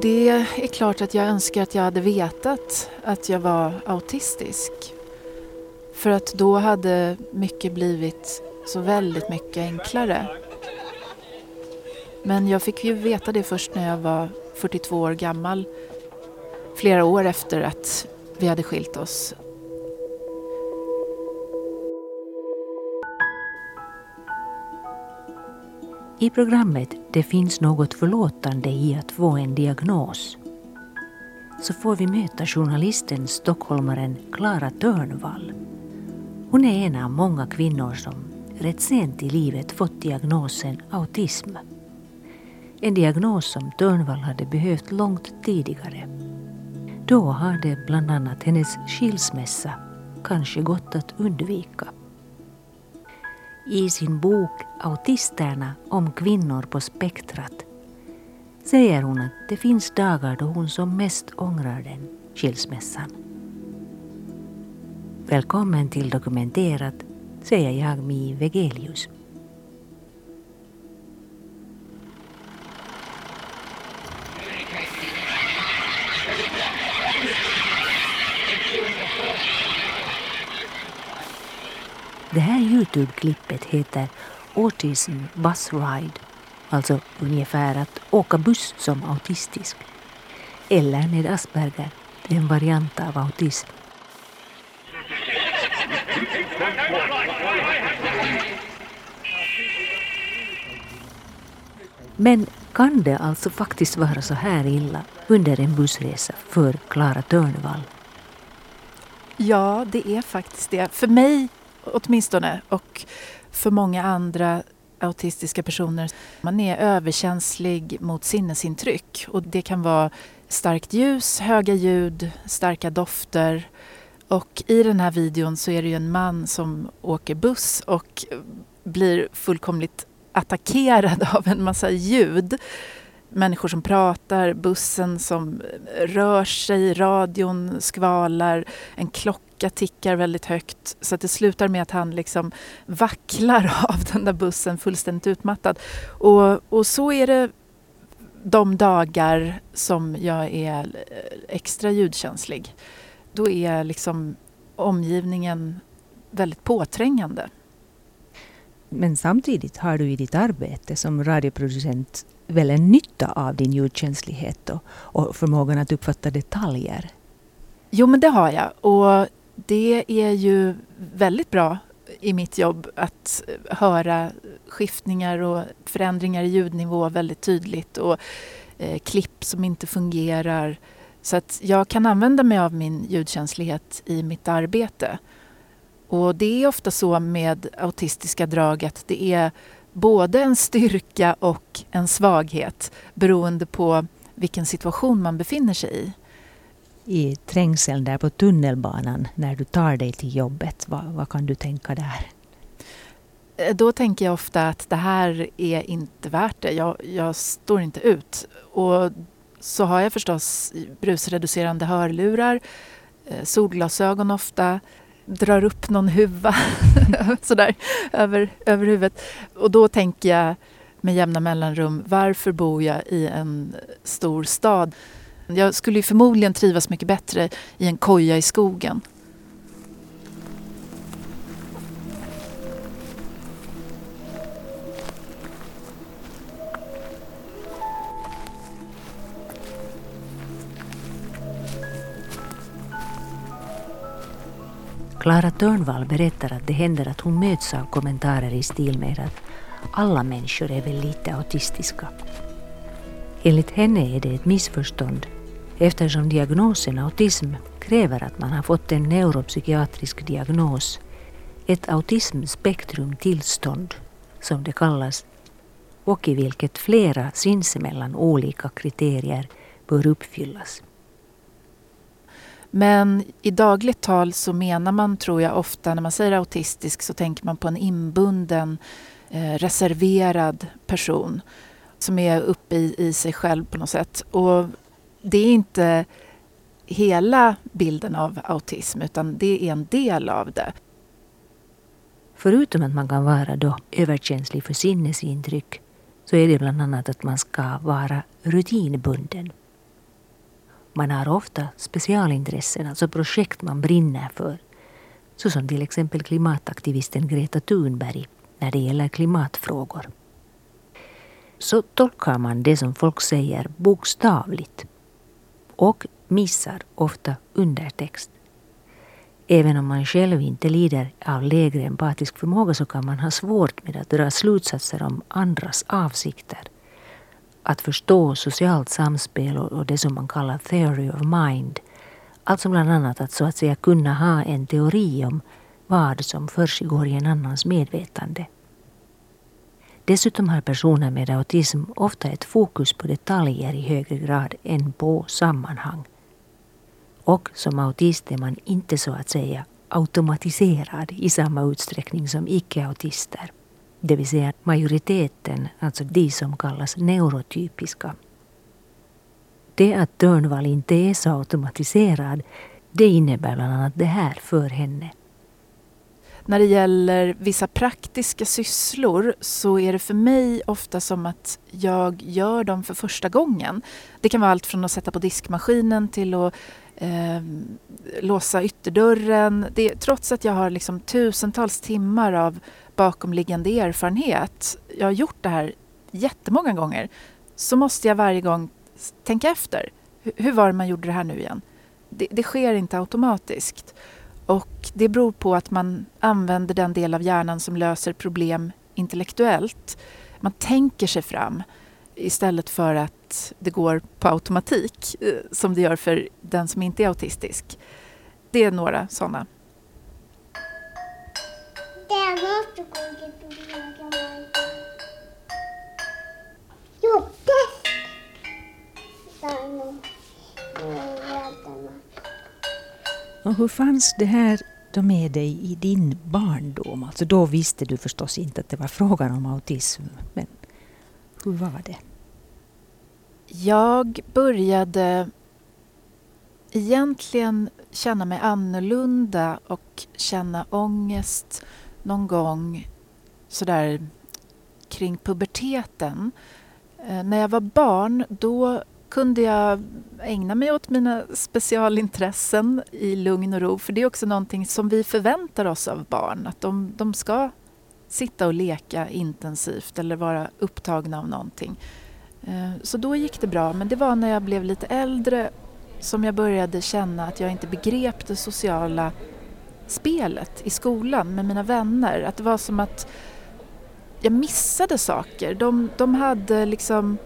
Det är klart att jag önskar att jag hade vetat att jag var autistisk. För att då hade mycket blivit så väldigt mycket enklare. Men jag fick ju veta det först när jag var 42 år gammal. Flera år efter att vi hade skilt oss. I programmet Det finns något förlåtande i att få en diagnos så får vi möta journalisten stockholmaren Klara Törnvall. Hon är en av många kvinnor som rätt sent i livet fått diagnosen autism. En diagnos som Törnvall hade behövt långt tidigare. Då hade bland annat hennes skilsmässa kanske gått att undvika. I sin bok Autisterna om kvinnor på spektrat säger hon att det finns dagar då hon som mest ångrar den skilsmässan. Välkommen till Dokumenterat, säger jag Mi Vegelius. Det här Youtube-klippet heter Autism Bus Ride, alltså ungefär att åka buss som autistisk. Eller med Asperger, en variant av autism. Men kan det alltså faktiskt vara så här illa under en bussresa för Klara Törnvall? Ja, det är faktiskt det. För mig åtminstone och för många andra autistiska personer. Man är överkänslig mot sinnesintryck och det kan vara starkt ljus, höga ljud, starka dofter. Och i den här videon så är det ju en man som åker buss och blir fullkomligt attackerad av en massa ljud. Människor som pratar, bussen som rör sig, radion skvalar, en klocka tickar väldigt högt. Så att det slutar med att han liksom vacklar av den där bussen fullständigt utmattad. Och, och så är det de dagar som jag är extra ljudkänslig. Då är liksom omgivningen väldigt påträngande. Men samtidigt har du i ditt arbete som radioproducent väl en nytta av din ljudkänslighet och, och förmågan att uppfatta detaljer? Jo, men det har jag. Och det är ju väldigt bra i mitt jobb att höra skiftningar och förändringar i ljudnivå väldigt tydligt och eh, klipp som inte fungerar. Så att jag kan använda mig av min ljudkänslighet i mitt arbete. Och det är ofta så med autistiska drag att det är både en styrka och en svaghet beroende på vilken situation man befinner sig i. I trängseln där på tunnelbanan när du tar dig till jobbet, vad, vad kan du tänka där? Eh, då tänker jag ofta att det här är inte värt det. Jag, jag står inte ut. Och så har jag förstås brusreducerande hörlurar, eh, solglasögon ofta, drar upp någon huva sådär över, över huvudet. Och då tänker jag med jämna mellanrum, varför bor jag i en stor stad? Jag skulle ju förmodligen trivas mycket bättre i en koja i skogen. Klara Törnvall berättar att det händer att hon möts av kommentarer i stil med att alla människor är väl lite autistiska. Enligt henne är det ett missförstånd eftersom diagnosen autism kräver att man har fått en neuropsykiatrisk diagnos, ett autismspektrumtillstånd som det kallas och i vilket flera sinsemellan olika kriterier bör uppfyllas. Men i dagligt tal så menar man, tror jag, ofta när man säger autistisk så tänker man på en inbunden, eh, reserverad person som är uppe i, i sig själv på något sätt. Och det är inte hela bilden av autism utan det är en del av det. Förutom att man kan vara då överkänslig för sinnesintryck så är det bland annat att man ska vara rutinbunden. Man har ofta specialintressen, alltså projekt man brinner för. Så som till exempel klimataktivisten Greta Thunberg när det gäller klimatfrågor. Så tolkar man det som folk säger bokstavligt och missar ofta undertext. Även om man själv inte lider av lägre empatisk förmåga så kan man ha svårt med att dra slutsatser om andras avsikter. Att förstå socialt samspel och det som man kallar theory of mind. Alltså bland annat att så att säga kunna ha en teori om vad som försiggår i en annans medvetande. Dessutom har personer med autism ofta ett fokus på detaljer i högre grad än på sammanhang. Och som autist är man inte så att säga automatiserad i samma utsträckning som icke-autister. Det vill säga majoriteten, alltså de som kallas neurotypiska. Det att Törnvall inte är så automatiserad, det innebär bland annat det här för henne. När det gäller vissa praktiska sysslor så är det för mig ofta som att jag gör dem för första gången. Det kan vara allt från att sätta på diskmaskinen till att eh, låsa ytterdörren. Det, trots att jag har liksom tusentals timmar av bakomliggande erfarenhet, jag har gjort det här jättemånga gånger, så måste jag varje gång tänka efter. Hur, hur var det man gjorde det här nu igen? Det, det sker inte automatiskt. Och det beror på att man använder den del av hjärnan som löser problem intellektuellt. Man tänker sig fram istället för att det går på automatik eh, som det gör för den som inte är autistisk. Det är några sådana. Mm och hur fanns det här då med dig i din barndom? Alltså då visste du förstås inte att det var frågan om autism. Men hur var det? Jag började egentligen känna mig annorlunda och känna ångest någon gång sådär kring puberteten. Eh, när jag var barn då kunde jag ägna mig åt mina specialintressen i lugn och ro. För det är också någonting som vi förväntar oss av barn. Att de, de ska sitta och leka intensivt eller vara upptagna av någonting. Eh, så då gick det bra. Men det var när jag blev lite äldre som jag började känna att jag inte begrep det sociala spelet i skolan med mina vänner. Att det var som att jag missade saker. De, de hade liksom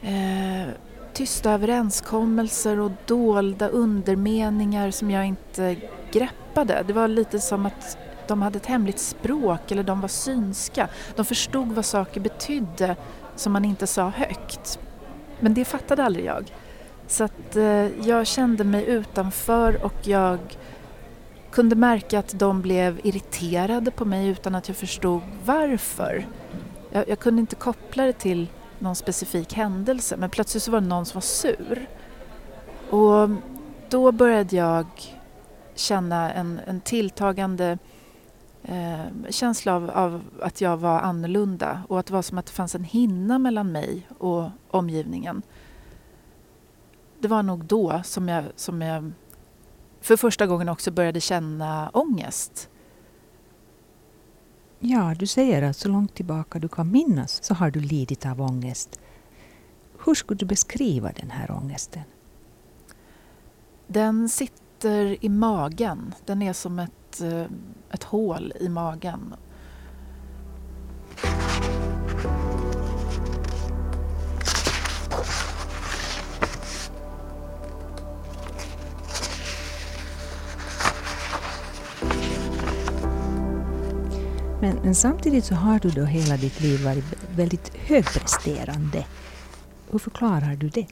eh, tysta överenskommelser och dolda undermeningar som jag inte greppade. Det var lite som att de hade ett hemligt språk eller de var synska. De förstod vad saker betydde som man inte sa högt. Men det fattade aldrig jag. Så att eh, jag kände mig utanför och jag kunde märka att de blev irriterade på mig utan att jag förstod varför. Jag, jag kunde inte koppla det till någon specifik händelse men plötsligt så var det någon som var sur. Och då började jag känna en, en tilltagande eh, känsla av, av, att jag var annorlunda och att det var som att det fanns en hinna mellan mig och omgivningen. Det var nog då som jag, som jag för första gången också började känna ångest. Ja, du säger att så långt tillbaka du kan minnas så har du lidit av ångest. Hur skulle du beskriva den här ångesten? Den sitter i magen. Den är som ett, eh, ett hål i magen. Men, men, samtidigt så har du då hela ditt liv varit väldigt högpresterande. Hur förklarar du det?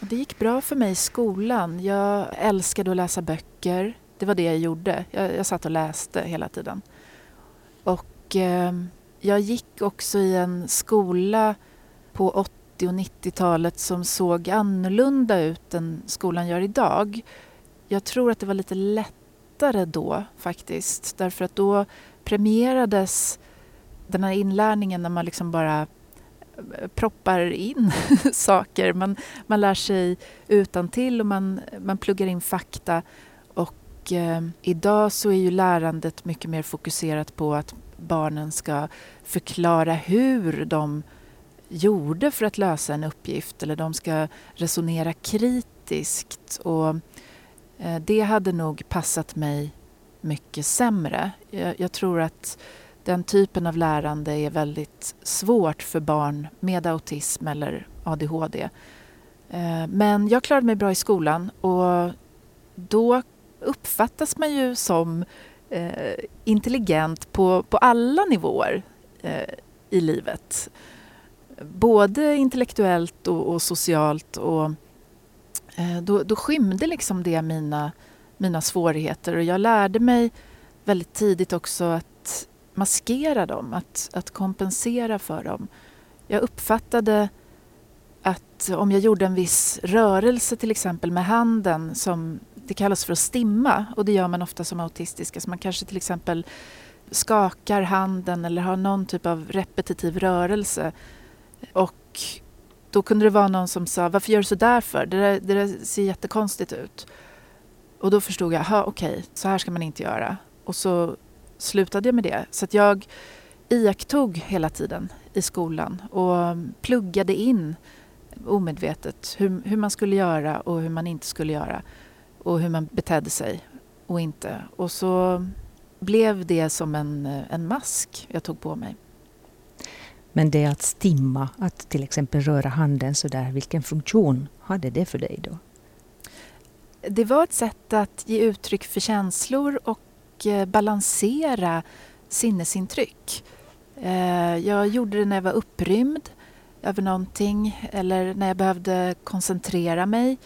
Det gick bra för mig i skolan. Jag älskade att läsa böcker. Det var det jag gjorde. Jag, jag satt och läste hela tiden. Och eh, jag gick också i en skola på 80 och 90-talet som såg annorlunda ut än skolan gör idag. Jag tror att det var lite lätt lättare då faktiskt. Därför att då premierades den här inlärningen när man liksom bara eh, proppar in saker. Man, man lär sig utan till och man, man pluggar in fakta. Och eh, idag så är ju lärandet mycket mer fokuserat på att barnen ska förklara hur de gjorde för att lösa en uppgift eller de ska resonera kritiskt. Och Eh, det hade nog passat mig mycket sämre. Jag, jag, tror att den typen av lärande är väldigt svårt för barn med autism eller ADHD. Eh, men jag klarade mig bra i skolan och då uppfattas man ju som eh, intelligent på, på alla nivåer i livet. Både intellektuellt och, och socialt. Och, Eh, då, då skymde liksom det mina, mina svårigheter och jag lärde mig väldigt tidigt också att maskera dem, att, att kompensera för dem. Jag uppfattade att om jag gjorde en viss rörelse till exempel med handen som det kallas för att stimma och det gör man ofta som autistisk. Alltså man kanske till exempel skakar handen eller har någon typ av repetitiv rörelse. Och då kunde det vara någon som sa, varför gör du så där för? Det där, det där ser jättekonstigt ut. Och då förstod jag, okej, okay, så här ska man inte göra. Och så slutade jag med det. Så att jag iakttog hela tiden i skolan och pluggade in omedvetet hur, hur man skulle göra och hur man inte skulle göra och hur man betedde sig och inte. Och så blev det som en, en mask jag tog på mig. Men det att stimma, att till exempel röra handen så där, vilken funktion hade det för dig då? Det var ett sätt att ge uttryck för känslor och eh, balansera sinnesintryck. Eh, jag gjorde det när jag var upprymd över någonting eller när jag behövde koncentrera mig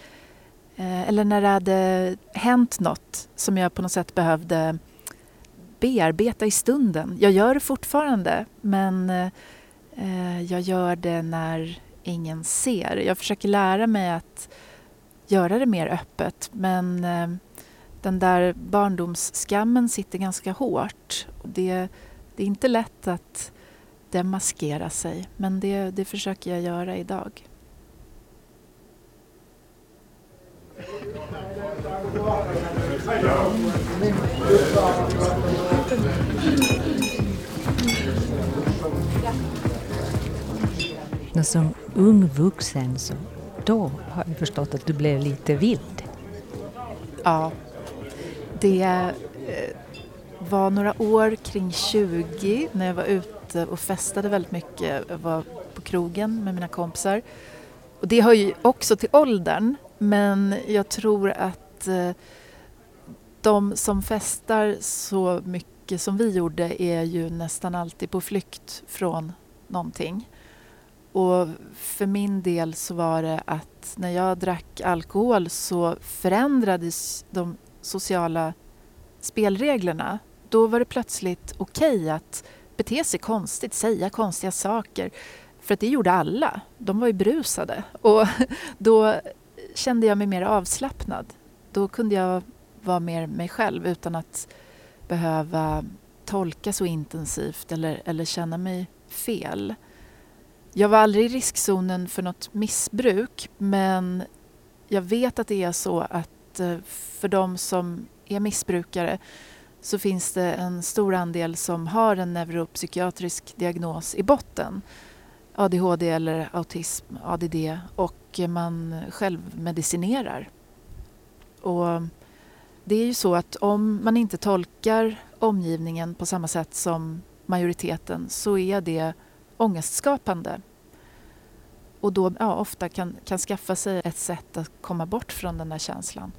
eh, eller när det hade hänt något som jag på något sätt behövde bearbeta i stunden. Jag gör det fortfarande men Eh, jag gör det när ingen ser. Jag försöker lära mig att göra det mer öppet men eh, den där barndomsskammen sitter ganska hårt. Det, det är inte lätt att demaskera sig men det, det försöker jag göra idag. Som ung vuxen så då har jag förstått att du blev lite vild. Ja, det eh, var några år kring 20 när jag var ute och festade väldigt mycket. Jag var på krogen med mina kompisar. Och det hör ju också till åldern men jag tror att eh, de som festar så mycket som vi gjorde är ju nästan alltid på flykt från någonting. Och för min del så var det att när jag drack alkohol så förändrades de sociala spelreglerna. Då var det plötsligt okej okay att bete sig konstigt, säga konstiga saker. För att det gjorde alla. De var ju brusade. Och då kände jag mig mer avslappnad. Då kunde jag vara mer mig själv utan att behöva tolka så intensivt eller, eller känna mig fel. Jag var aldrig i riskzonen för något missbruk men jag vet att det är så att eh, för de som är missbrukare så finns det en stor andel som har en neuropsykiatrisk diagnos i botten. ADHD eller autism, ADD och man självmedicinerar. Och det är ju så att om man inte tolkar omgivningen på samma sätt som majoriteten så är det ångestskapande. Och då ja, ofta kan, kan skaffa sig ett sätt att komma bort från den där känslan.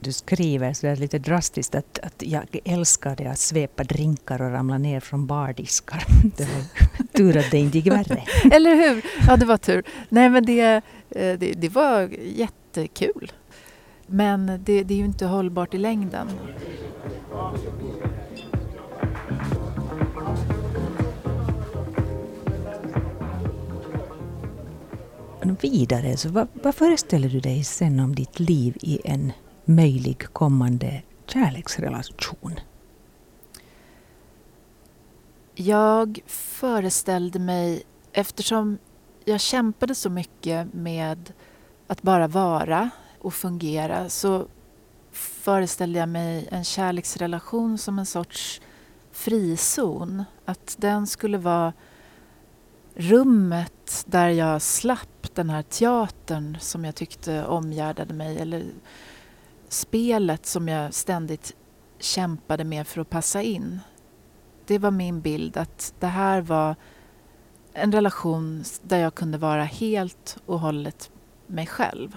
Du skriver så där lite drastiskt att, att jag älskade att svepa drinkar och ramla ner från bardiskar. Det var tur att det inte gick värre. Eller hur? Ja, det var tur. Nej, men det, eh, det, det var jättekul. Men det, det är ju inte hållbart i längden. Vidare, så vad, vad föreställer du dig sen om ditt liv i en möjlig kommande kärleksrelation? Jag föreställde mig eftersom jag kämpade så mycket med att bara vara och fungera så föreställde jag mig en kärleksrelation som en sorts frizon. Att den skulle vara rummet där jag slapp den här teatern som jag tyckte omgärdade mig eller spelet som jag ständigt kämpade med för att passa in. Det var min bild att det här var en relation där jag kunde vara helt och hållet mig själv.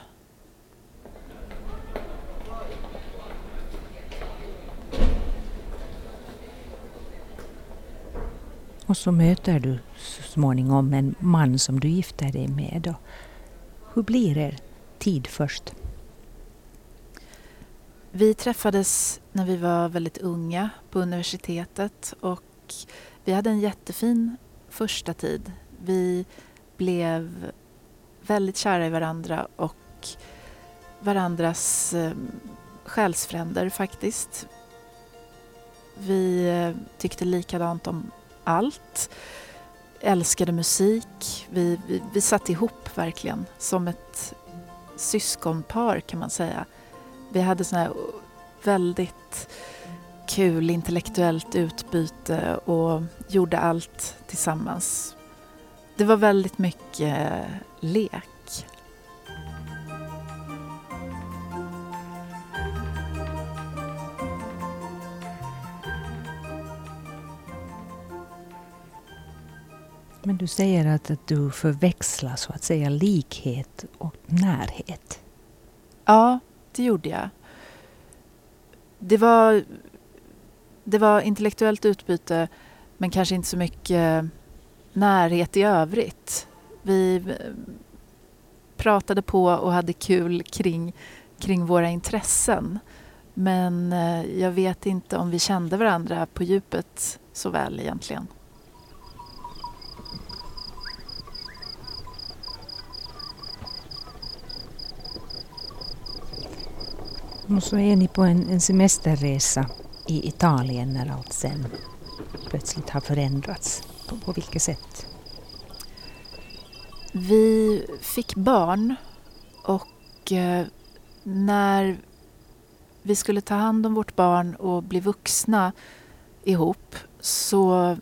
Och så möter du så småningom en man som du gifter dig med. Och hur blir er tid först? Vi träffades när vi var väldigt unga på universitetet och vi hade en jättefin första tid. Vi blev väldigt kära i varandra och varandras eh, själsfränder faktiskt. Vi eh, tyckte likadant om allt. Älskade musik. Vi, vi, vi satt ihop verkligen som ett syskonpar kan man säga. Vi hade sån här väldigt kul intellektuellt utbyte och gjorde allt tillsammans. Det var väldigt mycket lek. Men du säger att, att du förväxlar så att säga likhet och närhet. Ja, det gjorde jag. Det var, det var intellektuellt utbyte men kanske inte så mycket närhet i övrigt. Vi eh, pratade på och hade kul kring, kring våra intressen. Men eh, jag vet inte om vi kände varandra på djupet så väl egentligen. Och så är ni på en, en semesterresa i Italien när allt sen plötsligt har förändrats. På, på vilket sätt? Vi fick barn och eh, när vi skulle ta hand om vårt barn och bli vuxna ihop så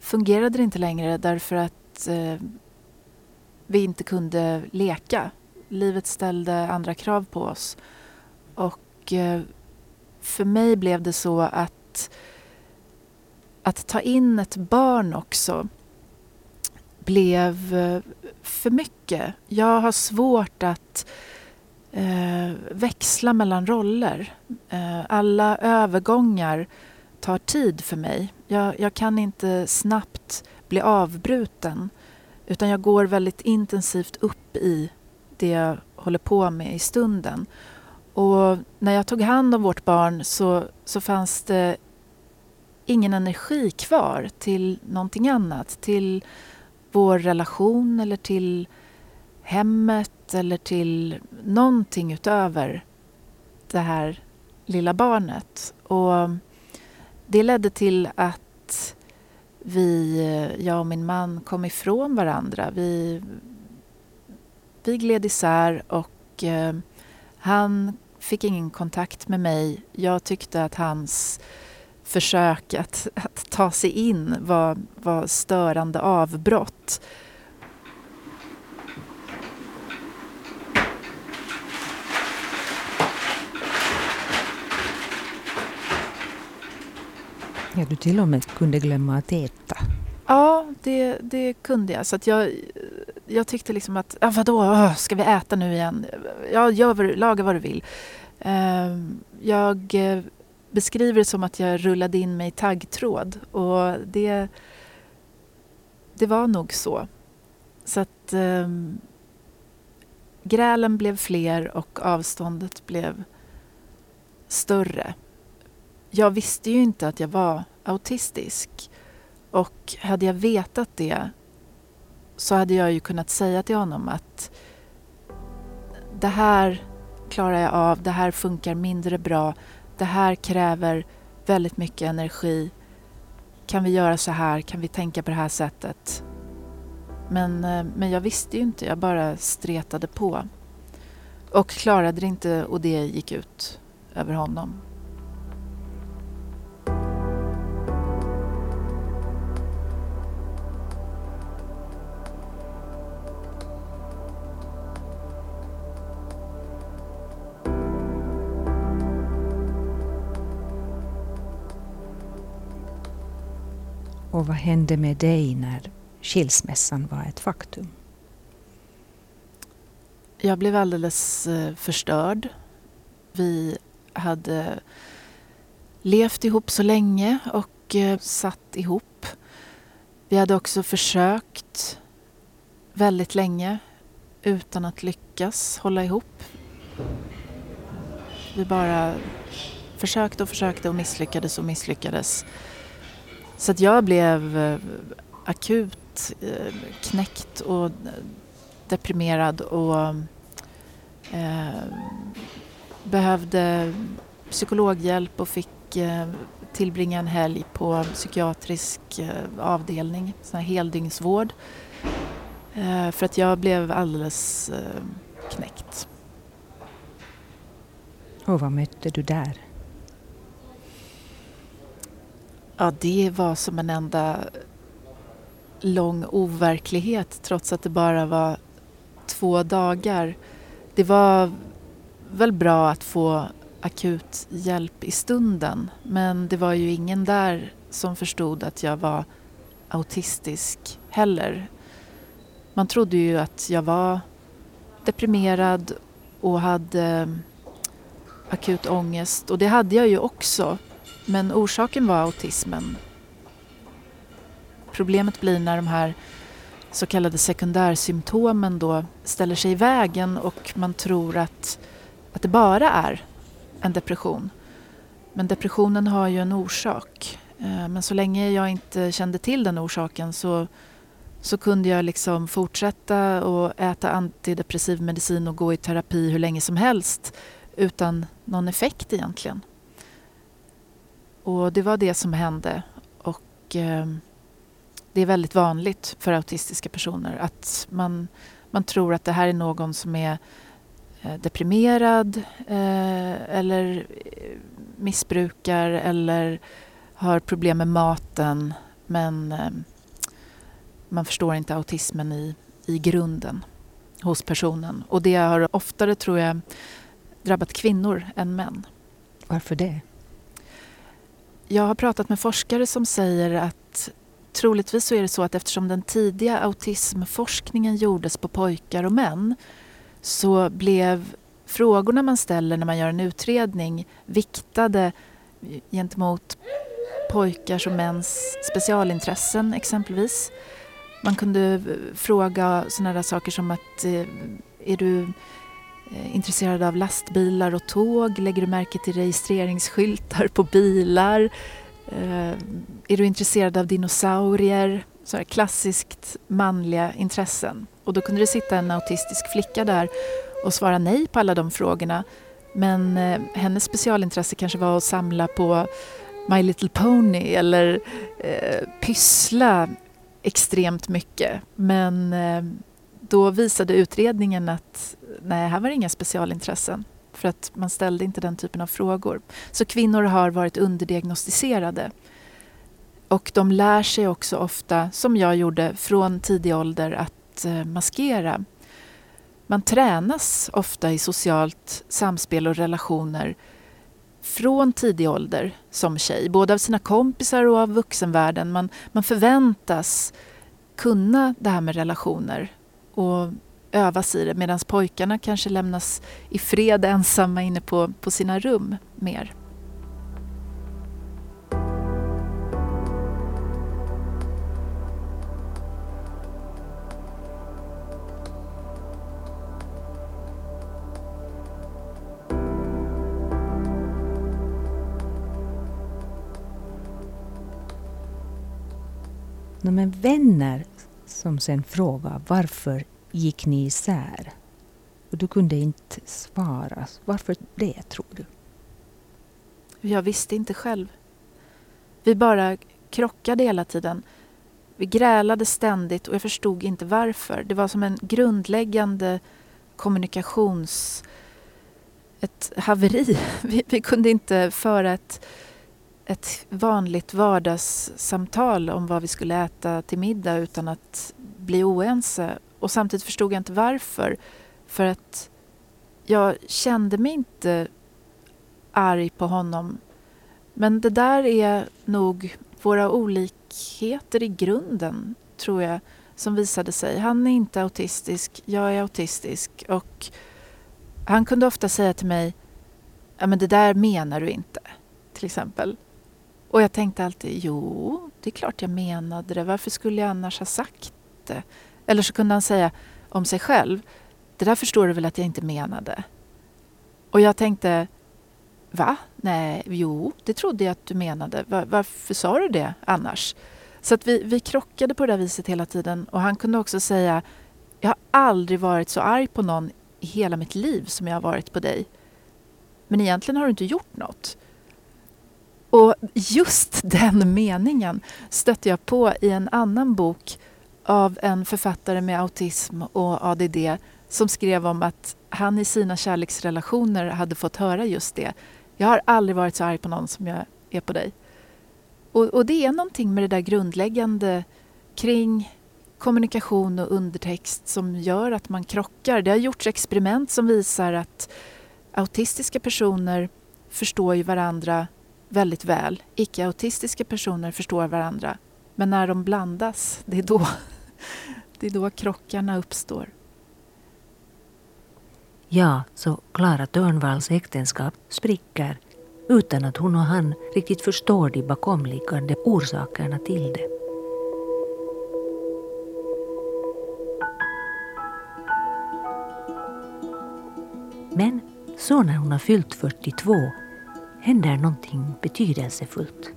fungerade det inte längre därför att eh, vi inte kunde leka. Livet ställde andra krav på oss. Och eh, för mig blev det så att att ta in ett barn också blev eh, för mycket. Jag har svårt att eh, växla mellan roller. Eh, alla övergångar tar tid för mig. Jag, jag, kan inte snabbt bli avbruten utan jag går väldigt intensivt upp i det jag håller på med i stunden. Och när jag tog hand om vårt barn så, så fanns det ingen energi kvar till någonting annat. Till vår relation eller till hemmet eller till någonting utöver det här lilla barnet. Och det ledde till att vi, jag och min man kom ifrån varandra. Vi, vi gled isär och eh, han fick ingen kontakt med mig. Jag tyckte att hans försök att, att ta sig in var, var störande avbrott. Ja, du till och med kunde glömma att äta. Ja, det, det kunde jag. Så att jag, jag tyckte liksom att, ja, vadå, ah, ska vi äta nu igen? Ja, gör, laga vad du vill. Ehm, jag eh, beskriver det som att jag rullade in mig i taggtråd och det, det var nog så. Så att eh, grälen blev fler och avståndet blev större. Jag visste ju inte att jag var autistisk och hade jag vetat det så hade jag ju kunnat säga till honom att det här klarar jag av, det här funkar mindre bra, det här kräver väldigt mycket energi. Kan vi göra så här? Kan vi tänka på det här sättet? Men, eh, men jag visste ju inte, jag bara stretade på. Och klarade det inte och det gick ut över honom. Och vad hände med dig när skilsmässan var ett faktum? Jag blev alldeles eh, förstörd. Vi hade levt ihop så länge och eh, satt ihop. Vi hade också försökt väldigt länge utan att lyckas hålla ihop. Vi bara försökte och försökte och misslyckades och misslyckades. Så att jag blev eh, akut eh, knäckt och eh, deprimerad och eh, behövde psykologhjälp och fick eh, tillbringa en helg på psykiatrisk eh, avdelning, sån här heldygnsvård. För att jag blev alldeles knäckt. Och vad mötte du där? Ja, det var som en enda lång overklighet trots att det bara var två dagar. Det var väl bra att få akut hjälp i stunden men det var ju ingen där som förstod att jag var autistisk heller. Man trodde ju att jag var deprimerad och hade akut ångest och det hade jag ju också men orsaken var autismen. Problemet blir när de här så kallade sekundärsymptomen då ställer sig i vägen och man tror att, att det bara är en depression. Men depressionen har ju en orsak. Eh, men så länge jag inte kände till den orsaken så, så kunde jag liksom fortsätta och äta antidepressiv medicin och gå i terapi hur länge som helst utan någon effekt egentligen. Och det var det som hände. Och eh, det är väldigt vanligt för autistiska personer att man, man tror att det här är någon som är eh, deprimerad eh, eller eh, missbrukar eller har problem med maten men eh, man förstår inte autismen i, i grunden hos personen. Och det har oftare, tror jag, drabbat kvinnor än män. Varför det? Jag har pratat med forskare som säger att troligtvis så är det så att eftersom den tidiga autismforskningen gjordes på pojkar och män så blev frågorna man ställer när man gör en utredning viktade gentemot pojkars och mäns specialintressen exempelvis. Man kunde fråga sådana där saker som att eh, är du Eh, intresserad av lastbilar och tåg? Lägger du märke till registreringsskyltar på bilar? Eh, är du intresserad av dinosaurier? Så här klassiskt manliga intressen. Och då kunde det sitta en autistisk flicka där och svara nej på alla de frågorna. Men eh, hennes specialintresse kanske var att samla på My Little Pony eller eh, pyssla extremt mycket. Men eh, då visade utredningen att nej, här var det inga specialintressen för att man ställde inte den typen av frågor. Så kvinnor har varit underdiagnostiserade. Och de lär sig också ofta, som jag gjorde från tidig ålder, att eh, maskera. Man tränas ofta i socialt samspel och relationer från tidig ålder som tjej, både av sina kompisar och av vuxenvärlden. Man, man förväntas kunna det här med relationer och övas i det medan pojkarna kanske lämnas i fred ensamma inne på, på sina rum mer. men vänner som sen frågar varför gick ni isär? Och du kunde inte svara. Varför det, tror du? Jag visste inte själv. Vi bara krockade hela tiden. Vi grälade ständigt och jag förstod inte varför. Det var som en grundläggande kommunikations... Ett haveri. Vi, vi kunde inte föra ett, ett vanligt vardagssamtal om vad vi skulle äta till middag utan att bli oense. Och samtidigt förstod jag inte varför. För att jag kände mig inte arg på honom. Men det där är nog våra olikheter i grunden, tror jag, som visade sig. Han är inte autistisk, jag är autistisk. Och han kunde ofta säga till mig, ja men det där menar du inte, till exempel. Och jag tänkte alltid, jo, det är klart jag menade det. Varför skulle jag annars ha sagt det? Eller så kunde han säga om sig själv, det där förstår du väl att jag inte menade? Och jag tänkte, va? Nej, jo, det trodde jag att du menade. Var, varför sa du det annars? Så att vi, vi krockade på det där viset hela tiden. Och han kunde också säga, jag har aldrig varit så arg på någon i hela mitt liv som jag har varit på dig. Men egentligen har du inte gjort något. Och just den meningen stötte jag på i en annan bok av en författare med autism och ADD som skrev om att han i sina kärleksrelationer hade fått höra just det. Jag har aldrig varit så arg på någon som jag är på dig. Och, och det är någonting med det där grundläggande kring kommunikation och undertext som gör att man krockar. Det har gjorts experiment som visar att autistiska personer förstår ju varandra väldigt väl. Icke-autistiska personer förstår varandra. Men när de blandas, det är då, det är då krockarna uppstår. Ja, så Klara Törnvalls äktenskap spricker utan att hon och han riktigt förstår de bakomliggande orsakerna till det. Men så när hon har fyllt 42 händer någonting betydelsefullt.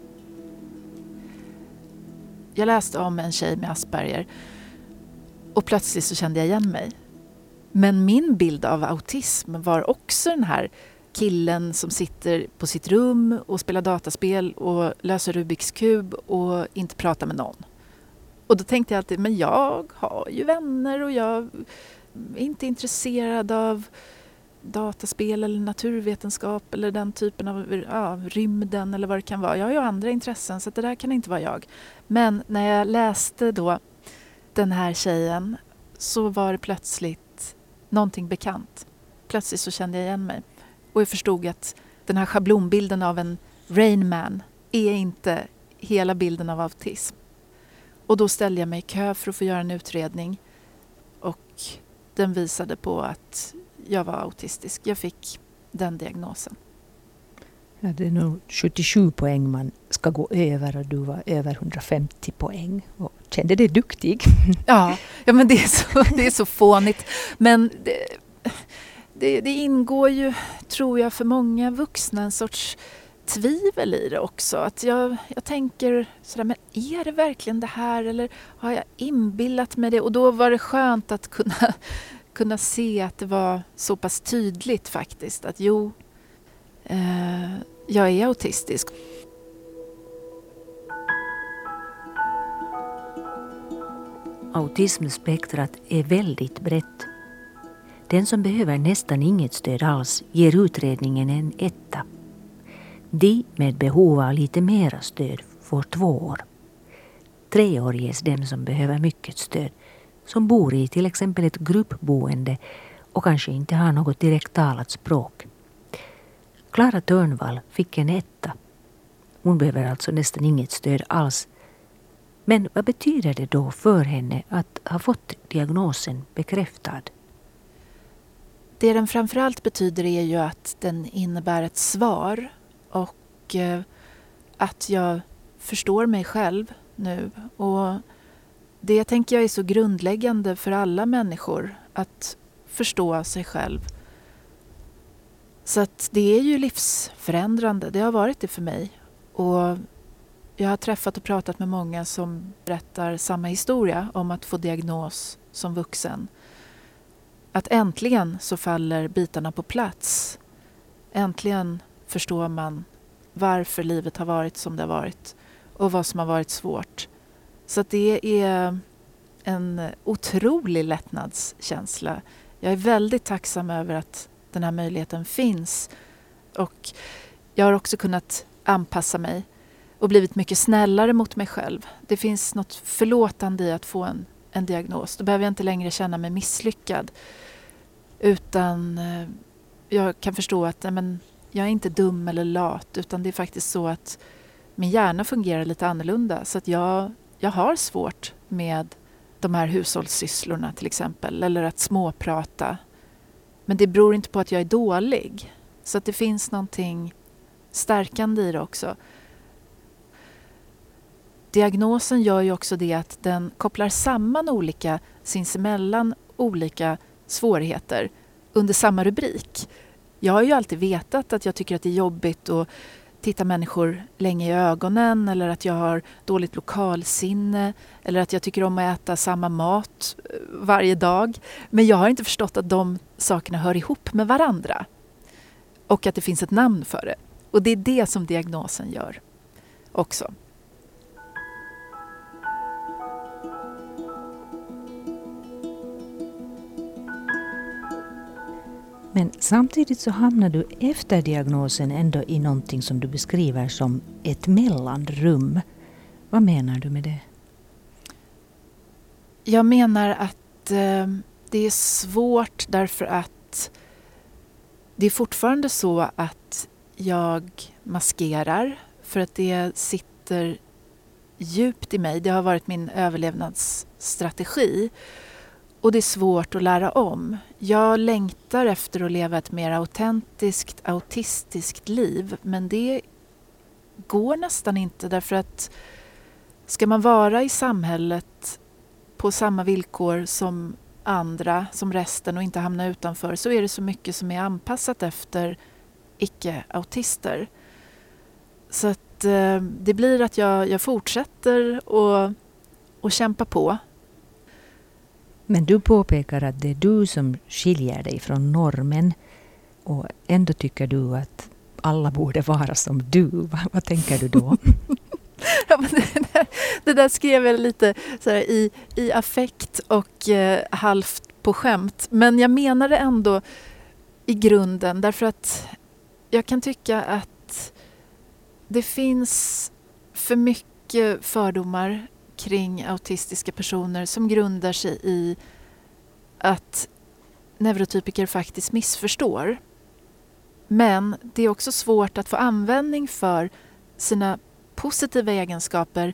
Jag läste om en tjej med Asperger och plötsligt så kände jag igen mig. Men min bild av autism var också den här killen som sitter på sitt rum och spelar dataspel och löser Rubiks kub och inte pratar med någon. Och då tänkte jag alltid, men jag har ju vänner och jag är inte intresserad av dataspel eller naturvetenskap eller den typen av ja, rymden eller vad det kan vara. Jag har ju andra intressen så det där kan inte vara jag. Men när jag läste då den här tjejen så var det plötsligt någonting bekant. Plötsligt så kände jag igen mig. Och jag förstod att den här schablonbilden av en Rainman är inte hela bilden av autism. Och då ställde jag mig i kö för att få göra en utredning och den visade på att jag var autistisk. Jag fick den diagnosen. Ja, det är nog 77 poäng man ska gå över och du var över 150 poäng och kände dig duktig. Ja, ja men det är så, det är så fånigt. Men det, det, det ingår ju, tror jag, för många vuxna en sorts tvivel i det också. Att jag, jag tänker sådär, men är det verkligen det här eller har jag inbillat mig det? Och då var det skönt att kunna, kunna se att det var så pass tydligt faktiskt att jo, eh, jag är autistisk. Autismspektrat är väldigt brett den som behöver nästan inget stöd alls ger utredningen en etta. De med behov av lite mera stöd får två år. Tre år ges dem som behöver mycket stöd, som bor i till exempel ett gruppboende och kanske inte har något direkt talat språk. Klara Törnvall fick en etta. Hon behöver alltså nästan inget stöd alls. Men vad betyder det då för henne att ha fått diagnosen bekräftad? Det den framförallt betyder är ju att den innebär ett svar och eh, att jag förstår mig själv nu. Och det tänker jag är så grundläggande för alla människor, att förstå sig själv. Så att det är ju livsförändrande, det har varit det för mig. Och jag har träffat och pratat med många som berättar samma historia om att få diagnos som vuxen att äntligen så faller bitarna på plats. Äntligen förstår man varför livet har varit som det har varit och vad som har varit svårt. Så att det är en otrolig lättnadskänsla. Jag är väldigt tacksam över att den här möjligheten finns. Och jag har också kunnat anpassa mig och blivit mycket snällare mot mig själv. Det finns något förlåtande i att få en, en diagnos. Då behöver jag inte längre känna mig misslyckad. Utan eh, jag kan förstå att nej, men, jag är inte dum eller lat utan det är faktiskt så att min hjärna fungerar lite annorlunda. Så att jag, jag har svårt med de här hushållssysslorna till exempel, eller att småprata. Men det beror inte på att jag är dålig. Så att det finns någonting stärkande i det också. Diagnosen gör ju också det att den kopplar samman olika sinsemellan olika svårigheter under samma rubrik. Jag har ju alltid vetat att jag tycker att det är jobbigt att titta människor länge i ögonen eller att jag har dåligt lokalsinne eller att jag tycker om att äta samma mat eh, varje dag. Men jag har inte förstått att de sakerna hör ihop med varandra och att det finns ett namn för det. Och det är det som diagnosen gör också. Men samtidigt så hamnar du efter diagnosen ändå i någonting som du beskriver som ett mellanrum. Vad menar du med det? Jag menar att eh, det är svårt därför att det är fortfarande så att jag maskerar för att det sitter djupt i mig. Det har varit min överlevnadsstrategi. Och det är svårt att lära om. Jag längtar efter att leva ett mer autentiskt, autistiskt liv men det går nästan inte därför att ska man vara i samhället på samma villkor som andra, som resten och inte hamna utanför så är det så mycket som är anpassat efter icke-autister. Så att eh, det blir att jag, jag fortsätter att och kämpa på men du påpekar att det är du som skiljer dig från normen och ändå tycker du att alla borde vara som du. Vad, vad tänker du då? det, där, det, där, skrev jag lite så här, i, i affekt och eh, halvt på skämt. Men jag menar det ändå i grunden därför att jag kan tycka att det finns för mycket fördomar kring autistiska personer som grundar sig i att neurotypiker faktiskt missförstår. Men det är också svårt att få användning för sina positiva egenskaper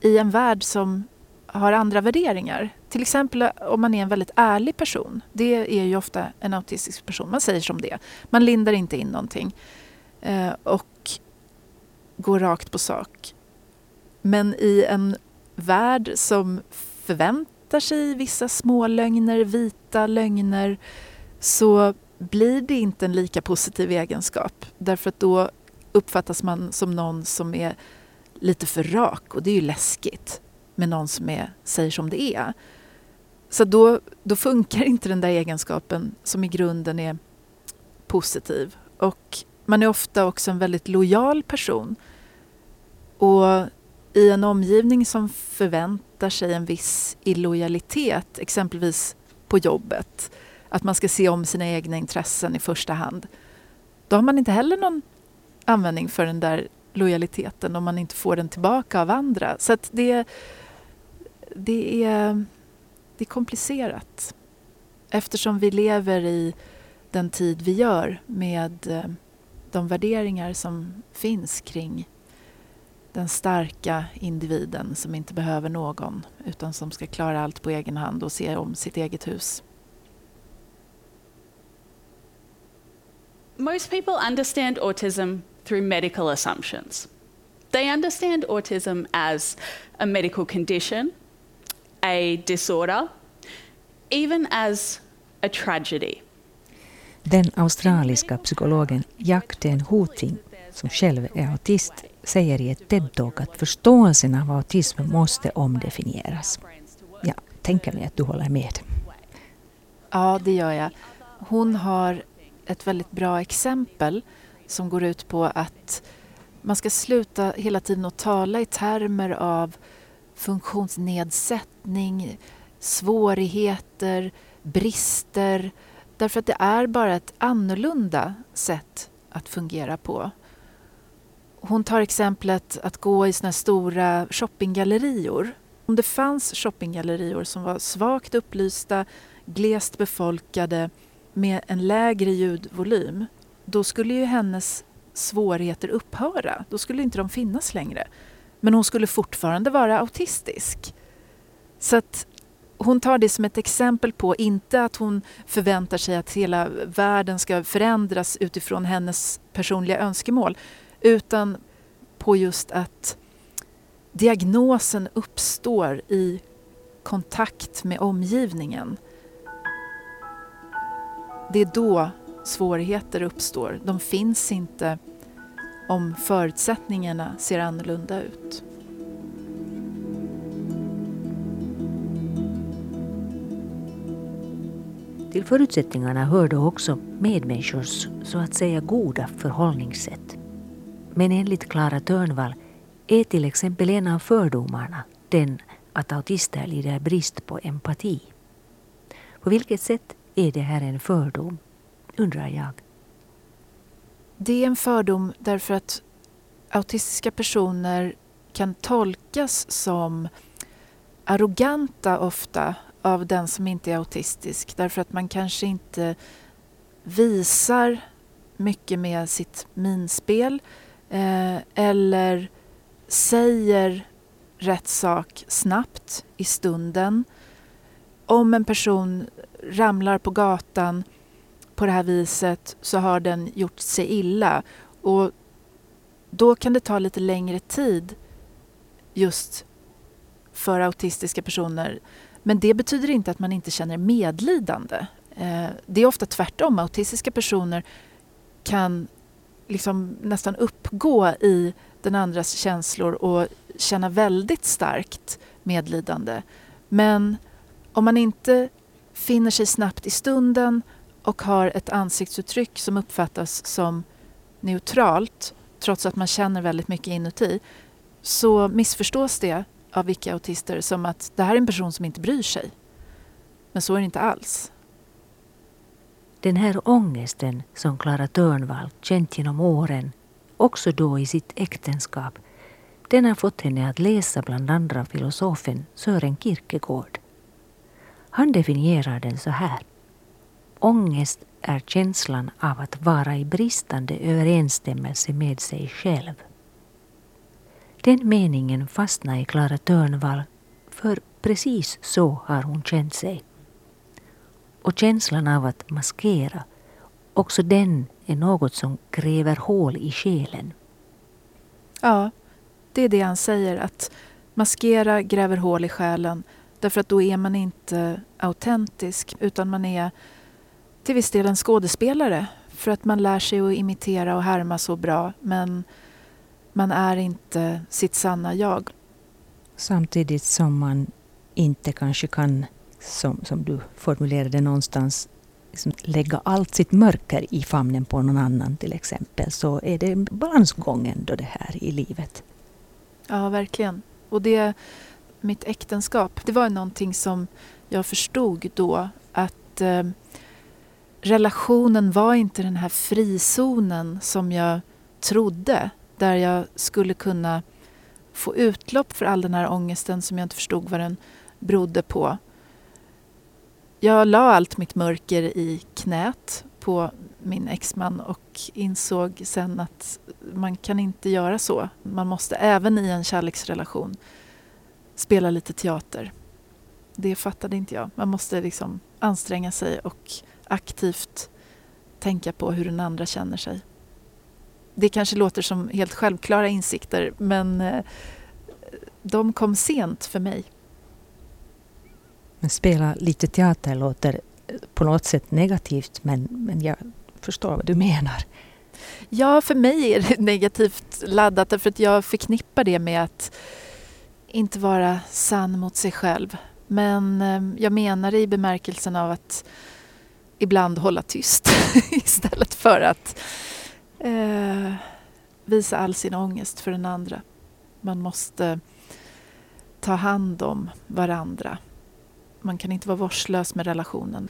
i en värld som har andra värderingar. Till exempel om man är en väldigt ärlig person. Det är ju ofta en autistisk person. Man säger som det Man lindar inte in någonting. Eh, och går rakt på sak. Men i en värld som förväntar sig vissa små lögner, vita lögner, så blir det inte en lika positiv egenskap. Därför att då uppfattas man som någon som är lite för rak och det är ju läskigt med någon som är, säger som det är. Så då, då funkar inte den där egenskapen som i grunden är positiv. Och man är ofta också en väldigt lojal person. Och i en omgivning som förväntar sig en viss illojalitet, exempelvis på jobbet, att man ska se om sina egna intressen i första hand, då har man inte heller någon användning för den där lojaliteten om man inte får den tillbaka av andra. Så att det, det, är, det är komplicerat eftersom vi lever i den tid vi gör med eh, de värderingar som finns kring den starka individen som inte behöver någon utan som ska klara allt på egen hand och se om sitt eget hus. Most people understand autism through medical assumptions. They understand autism as a medical condition, a disorder, even as a tragedy. Den australiska psykologen Jack Den Huting, som själv är autist, säger i ett TED-talk att förståelsen av autism måste omdefinieras. Jag tänker mig att du håller med. Ja, det gör jag. Hon har ett väldigt bra exempel som går ut på att man ska sluta hela tiden att tala i termer av funktionsnedsättning, svårigheter, brister. Därför att det är bara ett annorlunda sätt att fungera på. Hon tar exemplet att gå i såna stora shoppinggallerior. Om det fanns shoppinggallerior som var svagt upplysta, glest befolkade med en lägre ljudvolym, då skulle ju hennes svårigheter upphöra. Då skulle inte de finnas längre. Men hon skulle fortfarande vara autistisk. Så att hon tar det som ett exempel på, inte att hon förväntar sig att hela världen ska förändras utifrån hennes personliga önskemål, utan på just att diagnosen uppstår i kontakt med omgivningen. Det är då svårigheter uppstår. De finns inte om förutsättningarna ser annorlunda ut. Till förutsättningarna hör då också medmänniskors så att säga goda förhållningssätt. Men enligt Klara Törnvall är till exempel en av fördomarna den att autister lider brist på empati. På vilket sätt är det här en fördom, undrar jag. Det är en fördom därför att autistiska personer kan tolkas som arroganta ofta av den som inte är autistisk därför att man kanske inte visar mycket med sitt minspel eh, eller säger rätt sak snabbt i stunden. Om en person ramlar på gatan på det här viset så har den gjort sig illa. Och då kan det ta lite längre tid just för autistiska personer. Men det betyder inte att man inte känner medlidande. Eh, det är ofta tvärtom. Autistiska personer kan liksom nästan uppgå i den andras känslor och känna väldigt starkt medlidande. Men om man inte finner sig snabbt i stunden och har ett ansiktsuttryck som uppfattas som neutralt trots att man känner väldigt mycket inuti så missförstås det av icke-autister som att det här är en person som inte bryr sig. Men så är det inte alls. Den här ångesten som Clara Törnvall känt genom åren, också då i sitt äktenskap, den har fått henne att läsa bland andra filosofen Sören Kierkegaard. Han definierar den så här. Ångest är känslan av att vara i bristande överensstämmelse med sig själv. Den meningen fastnade i Clara Törnvall, för precis så har hon känt sig. Och känslan av att maskera, också den är något som gräver hål i själen. Ja, det är det han säger, att maskera gräver hål i själen därför att då är man inte autentisk utan man är till viss del en skådespelare för att man lär sig att imitera och härma så bra men man är inte sitt sanna jag. Samtidigt som man inte kanske kan, som, som du formulerade någonstans, liksom lägga allt sitt mörker i famnen på någon annan till exempel, så är det balansgången då det här i livet. Ja, verkligen. Och det, mitt äktenskap, det var någonting som jag förstod då att eh, relationen var inte den här frizonen som jag trodde där jag skulle kunna få utlopp för all den här ångesten som jag inte förstod vad den berodde på. Jag la allt mitt mörker i knät på min exman och insåg sen att man kan inte göra så. Man måste även i en kärleksrelation spela lite teater. Det fattade inte jag. Man måste liksom anstränga sig och aktivt tänka på hur den andra känner sig. Det kanske låter som helt självklara insikter men eh, de kom sent för mig. Men spela lite teater låter eh, på något sätt negativt men, men jag förstår vad du menar. Ja, för mig är det negativt laddat därför att jag förknippar det med att inte vara sann mot sig själv. Men ehm, jag menar det i bemärkelsen av att ibland hålla tyst istället för att eh, visa all sin ångest för den andra. Man måste ta hand om varandra. Man kan inte vara vårdslös med relationen.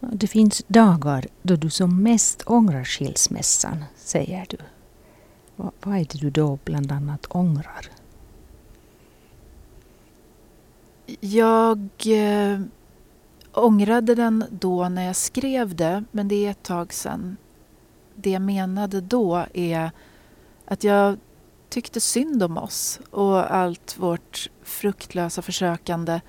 Det finns dagar då du som mest ångrar skilsmässan, säger du. Vad är det du då bland annat ångrar? Jag eh, ångrade den då när jag skrev det, men det är ett tag sedan. Det jag menade då är att jag tyckte synd om oss och allt vårt fruktlösa försökande.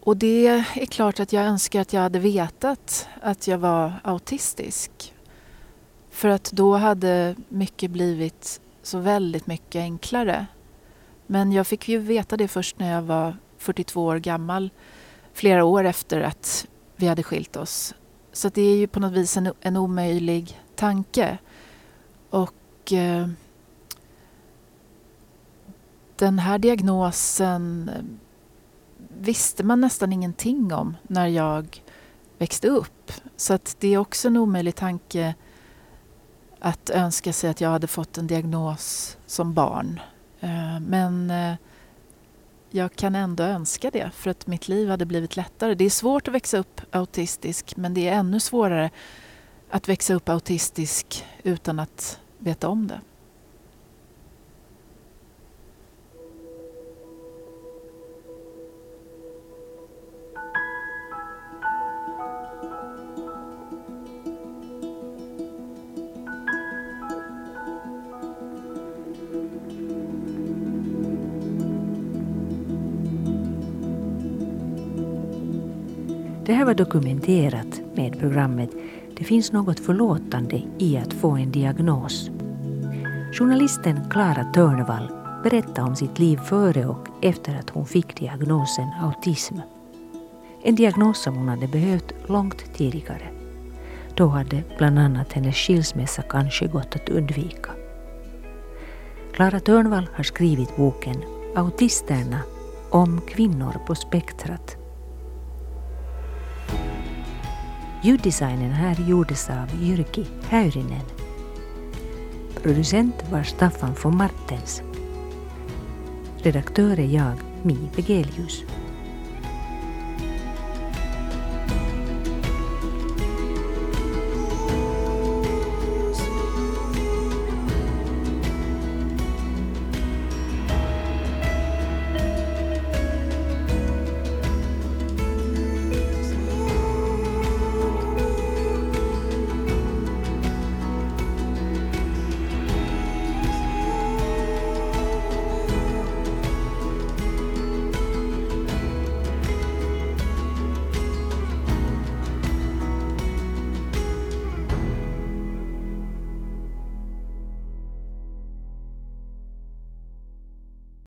Och det är klart att jag önskar att jag hade vetat att jag var autistisk. För att då hade mycket blivit så väldigt mycket enklare. Men jag fick ju veta det först när jag var 42 år gammal, flera år efter att vi hade skilt oss. Så det är ju på något vis en, en omöjlig tanke. Och eh, den här diagnosen eh, visste man nästan ingenting om när jag växte upp. Så att det är också en omöjlig tanke att önska sig att jag hade fått en diagnos som barn. Eh, men eh, jag kan ändå önska det för att mitt liv hade blivit lättare. Det är svårt att växa upp autistisk men det är ännu svårare att växa upp autistisk utan att veta om det. Det här var dokumenterat med programmet Det finns något förlåtande i att få en diagnos. Journalisten Klara Törnvall berättade om sitt liv före och efter att hon fick diagnosen autism. En diagnos som hon hade behövt långt tidigare. Då hade bland annat hennes skilsmässa kanske gått att undvika. Klara Törnvall har skrivit boken Autisterna om kvinnor på spektrat Ljuddesignen här gjordes av Jyrki Häyrinen. Producent var Staffan von Martens. Redaktör är jag, Mi Begelius.